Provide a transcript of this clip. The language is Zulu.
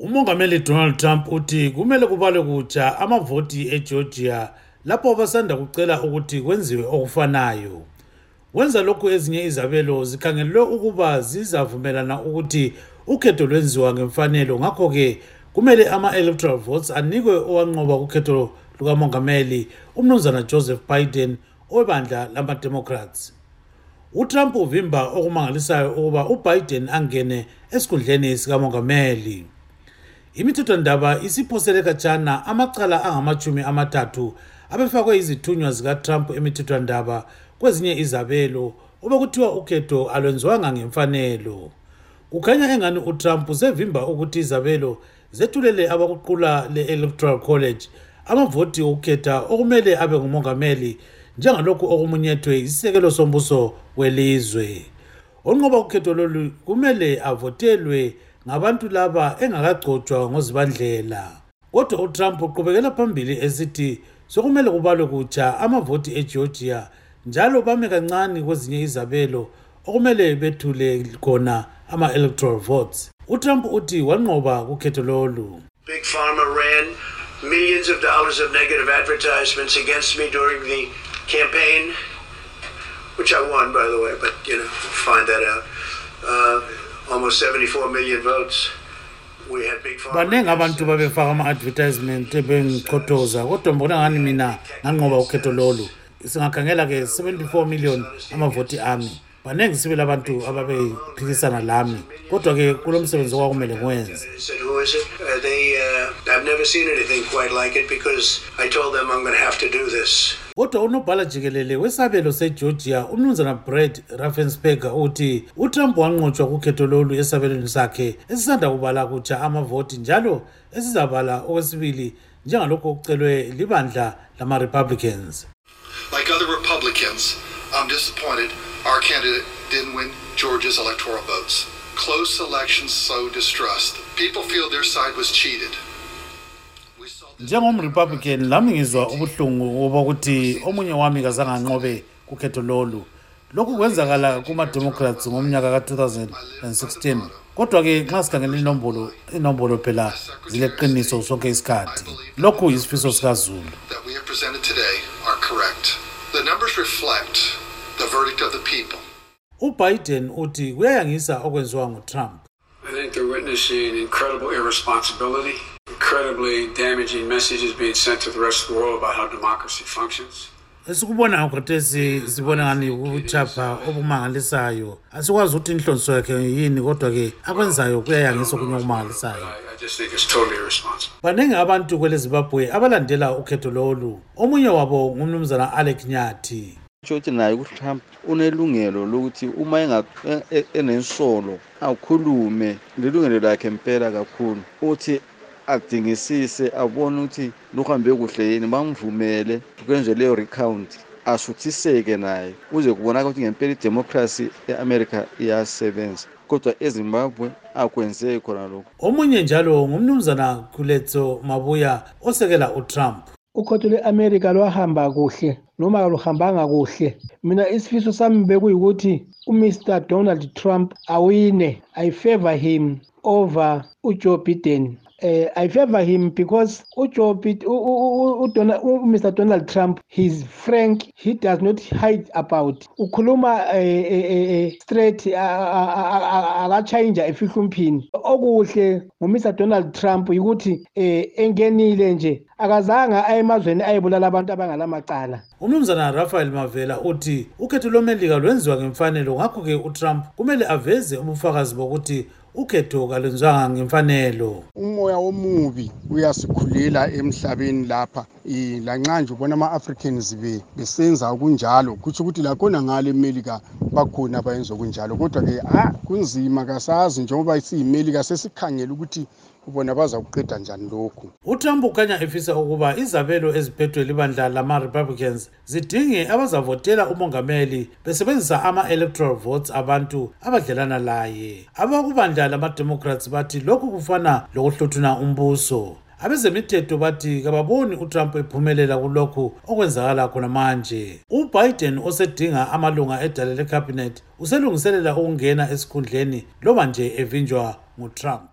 umongameli donald trump uthi kumele kubalwe kutsha amavoti egeorgia lapho basanda kucela ukuthi kwenziwe okufanayo. Wenza lokhu ezinye izabelo zikhangelelwe ukuba zizavumelana ukuthi ukhetho lwenziwa ngemfanelo. Ngakho-ke kumele ama-electoral votes anikwe owanqoba kukhetho lukamongameli umnumzana joseph biden owebandla lamademocrats. Utrump uvimba okumangalisayo ukuba ubiden angene esikhundleni sikamongameli imithethwandaba isiphosele khatshana amacala angamachumi amathathu abefakwe izithunywa zikatrump emithethwandaba kwezinye izabelo obekuthiwa ukhetho alwenziwanga ngemfanelo. Kukhanya engani utrump usevimba ukuthi izabelo zethulele abakuqula le-electoral college. Amavoti okukhetha okumele abe ngumongameli njengalokhu okumunyethwe isisekelo sombuso welizwe. Onqoba ukhetho lolu kumele avotelwe ngabantu laba engakagcotshwa ngozibandlela. Kodwa utrump uqhubekela phambili esithi sokumele kubalwe kutsha amavoti egeorgia njalo bame kancane kwezinye izabelo okumele bethule khona ama-electoral votes. Utrump uthi wanqoba kukhetho lolu. Big Pharma ran millions of dollars of negative advertisements against me during the campaign, which I won, by the way, but you know, find that out. Uh, baningi abantu babefaka ama-advertisement bengiqothoza kodwa mbona ngani mina nganqoba ukhetho lolu singakhangela ke 74 million amavoti army. Baningi sibili abantu ababephikisana lami kodwa-ke kulo msebenzi okwakumele ngiwenze? Uh, uh, kodwa unobhala jikelele wesabelo segeorgia umnumzana brad raffensperger uthi utrump wanqotshwa kukhetho lolu esabelweni sakhe esisanda kubala kutsha amavoti njalo esizabala okwesibili njengalokhu okucelwe libandla lama-republicans. Like other Republicans, I'm disappointed our candidate didn't win Georgia's electoral votes. Close elections sow distrust. People feel their side was cheated. We saw this njengomrepublican lami ngizwa ubuhlungu obokuthi omunye wami kazange anqobe kukhetho lolu lokhu kwenzakala kuma-democrats ngomnyaka ka-2016 kodwa-ke nxa sikhangela inombolo inombolo phela zileqiniso sonke isikhathi lokhu yisifiso sikazulu that we have presented today are correct. The numbers reflect verdict of the people. ubiden uthi kuyayangisa okwenziwa ngutrump I think they're witnessing incredible irresponsibility, incredibly damaging messages being sent to the rest of the world about how democracy functions. esikubonayo khathesi sibona ngani ubuchapha obumangalisayo asikwazi ukuthi inhlonso yakhe yini kodwa-ke akwenzayo kuyayangisa okunye okumangalisayo I, I just think it's totally irresponsible. baningi abantu kwele zimbabwe abalandela ukhetho lolu omunye wabo ngumnumzana alec nyathi kusho ukuthi naye utrump unelungelo lokuthi uma enga- e- e- enensolo akhulume lelungelo lakhe impela kakhulu uthi adingisise abone ukuthi luhambe kuhle yini bamvumele kwenze leyo recount asuthiseke naye. Kuze kubonaka ukuthi ngempela idemocracy e-america iyasebenza kodwa ezimbabwe akwenzeki khona lokhu. Omunye njalo ngumnumzana kuletso mabuya osekela utrump. Ukhetho lwe-amerika lwahamba kuhle. Noma aluhambanga kuhle mina isifiso sami bekuyikuthi umr donald trump awine i favor him over ujoe biden uh, I favor him because uJoe Bid- u- u- u- u- Dona- u- Mr. Donald Trump he's frank he does not hide about ukhuluma eh, eh, eh, straight a- a- a- a- akatshayenja efihlumphini okuhle ngumr Donald Trump yikuthi eh, engenile nje akazanga aye emazweni ayebulala abantu abangalamacala. Umnumzana rafael mavela uthi ukhetho lomelika lwenziwa ngemfanelo ngakho-ke utrump kumele aveze ubufakazi bokuthi ukhetho kalwenziwanga ngemfanelo. Umoya omubi uyasikhulela emhlabeni lapha. Um lanxa nje ubona ama-africans be- besenza kunjalo kutsho ukuthi lakhona ngale emelika bakhona abayenza kunjalo kodwa-ke a kunzima kasazi njengoba siyimelika sesikhangela ukuthi bona bazakuqeda njani lokhu? Utrump ukhanya efisa ukuba izabelo eziphethwe libandla lama-republicans zidinge abazavotela umongameli besebenzisa ama-electoral votes abantu abadlelana laye abakubandla lamademocrats bathi lokhu kufana lokuhluthuna umbuso. Abezemithetho bathi kababoni utrump ephumelela kulokhu okwenzakala khona manje. Ubiden osedinga amalunga edala lekhabinet uselungiselela ukungena esikhundleni loba nje evinjwa ngutrump.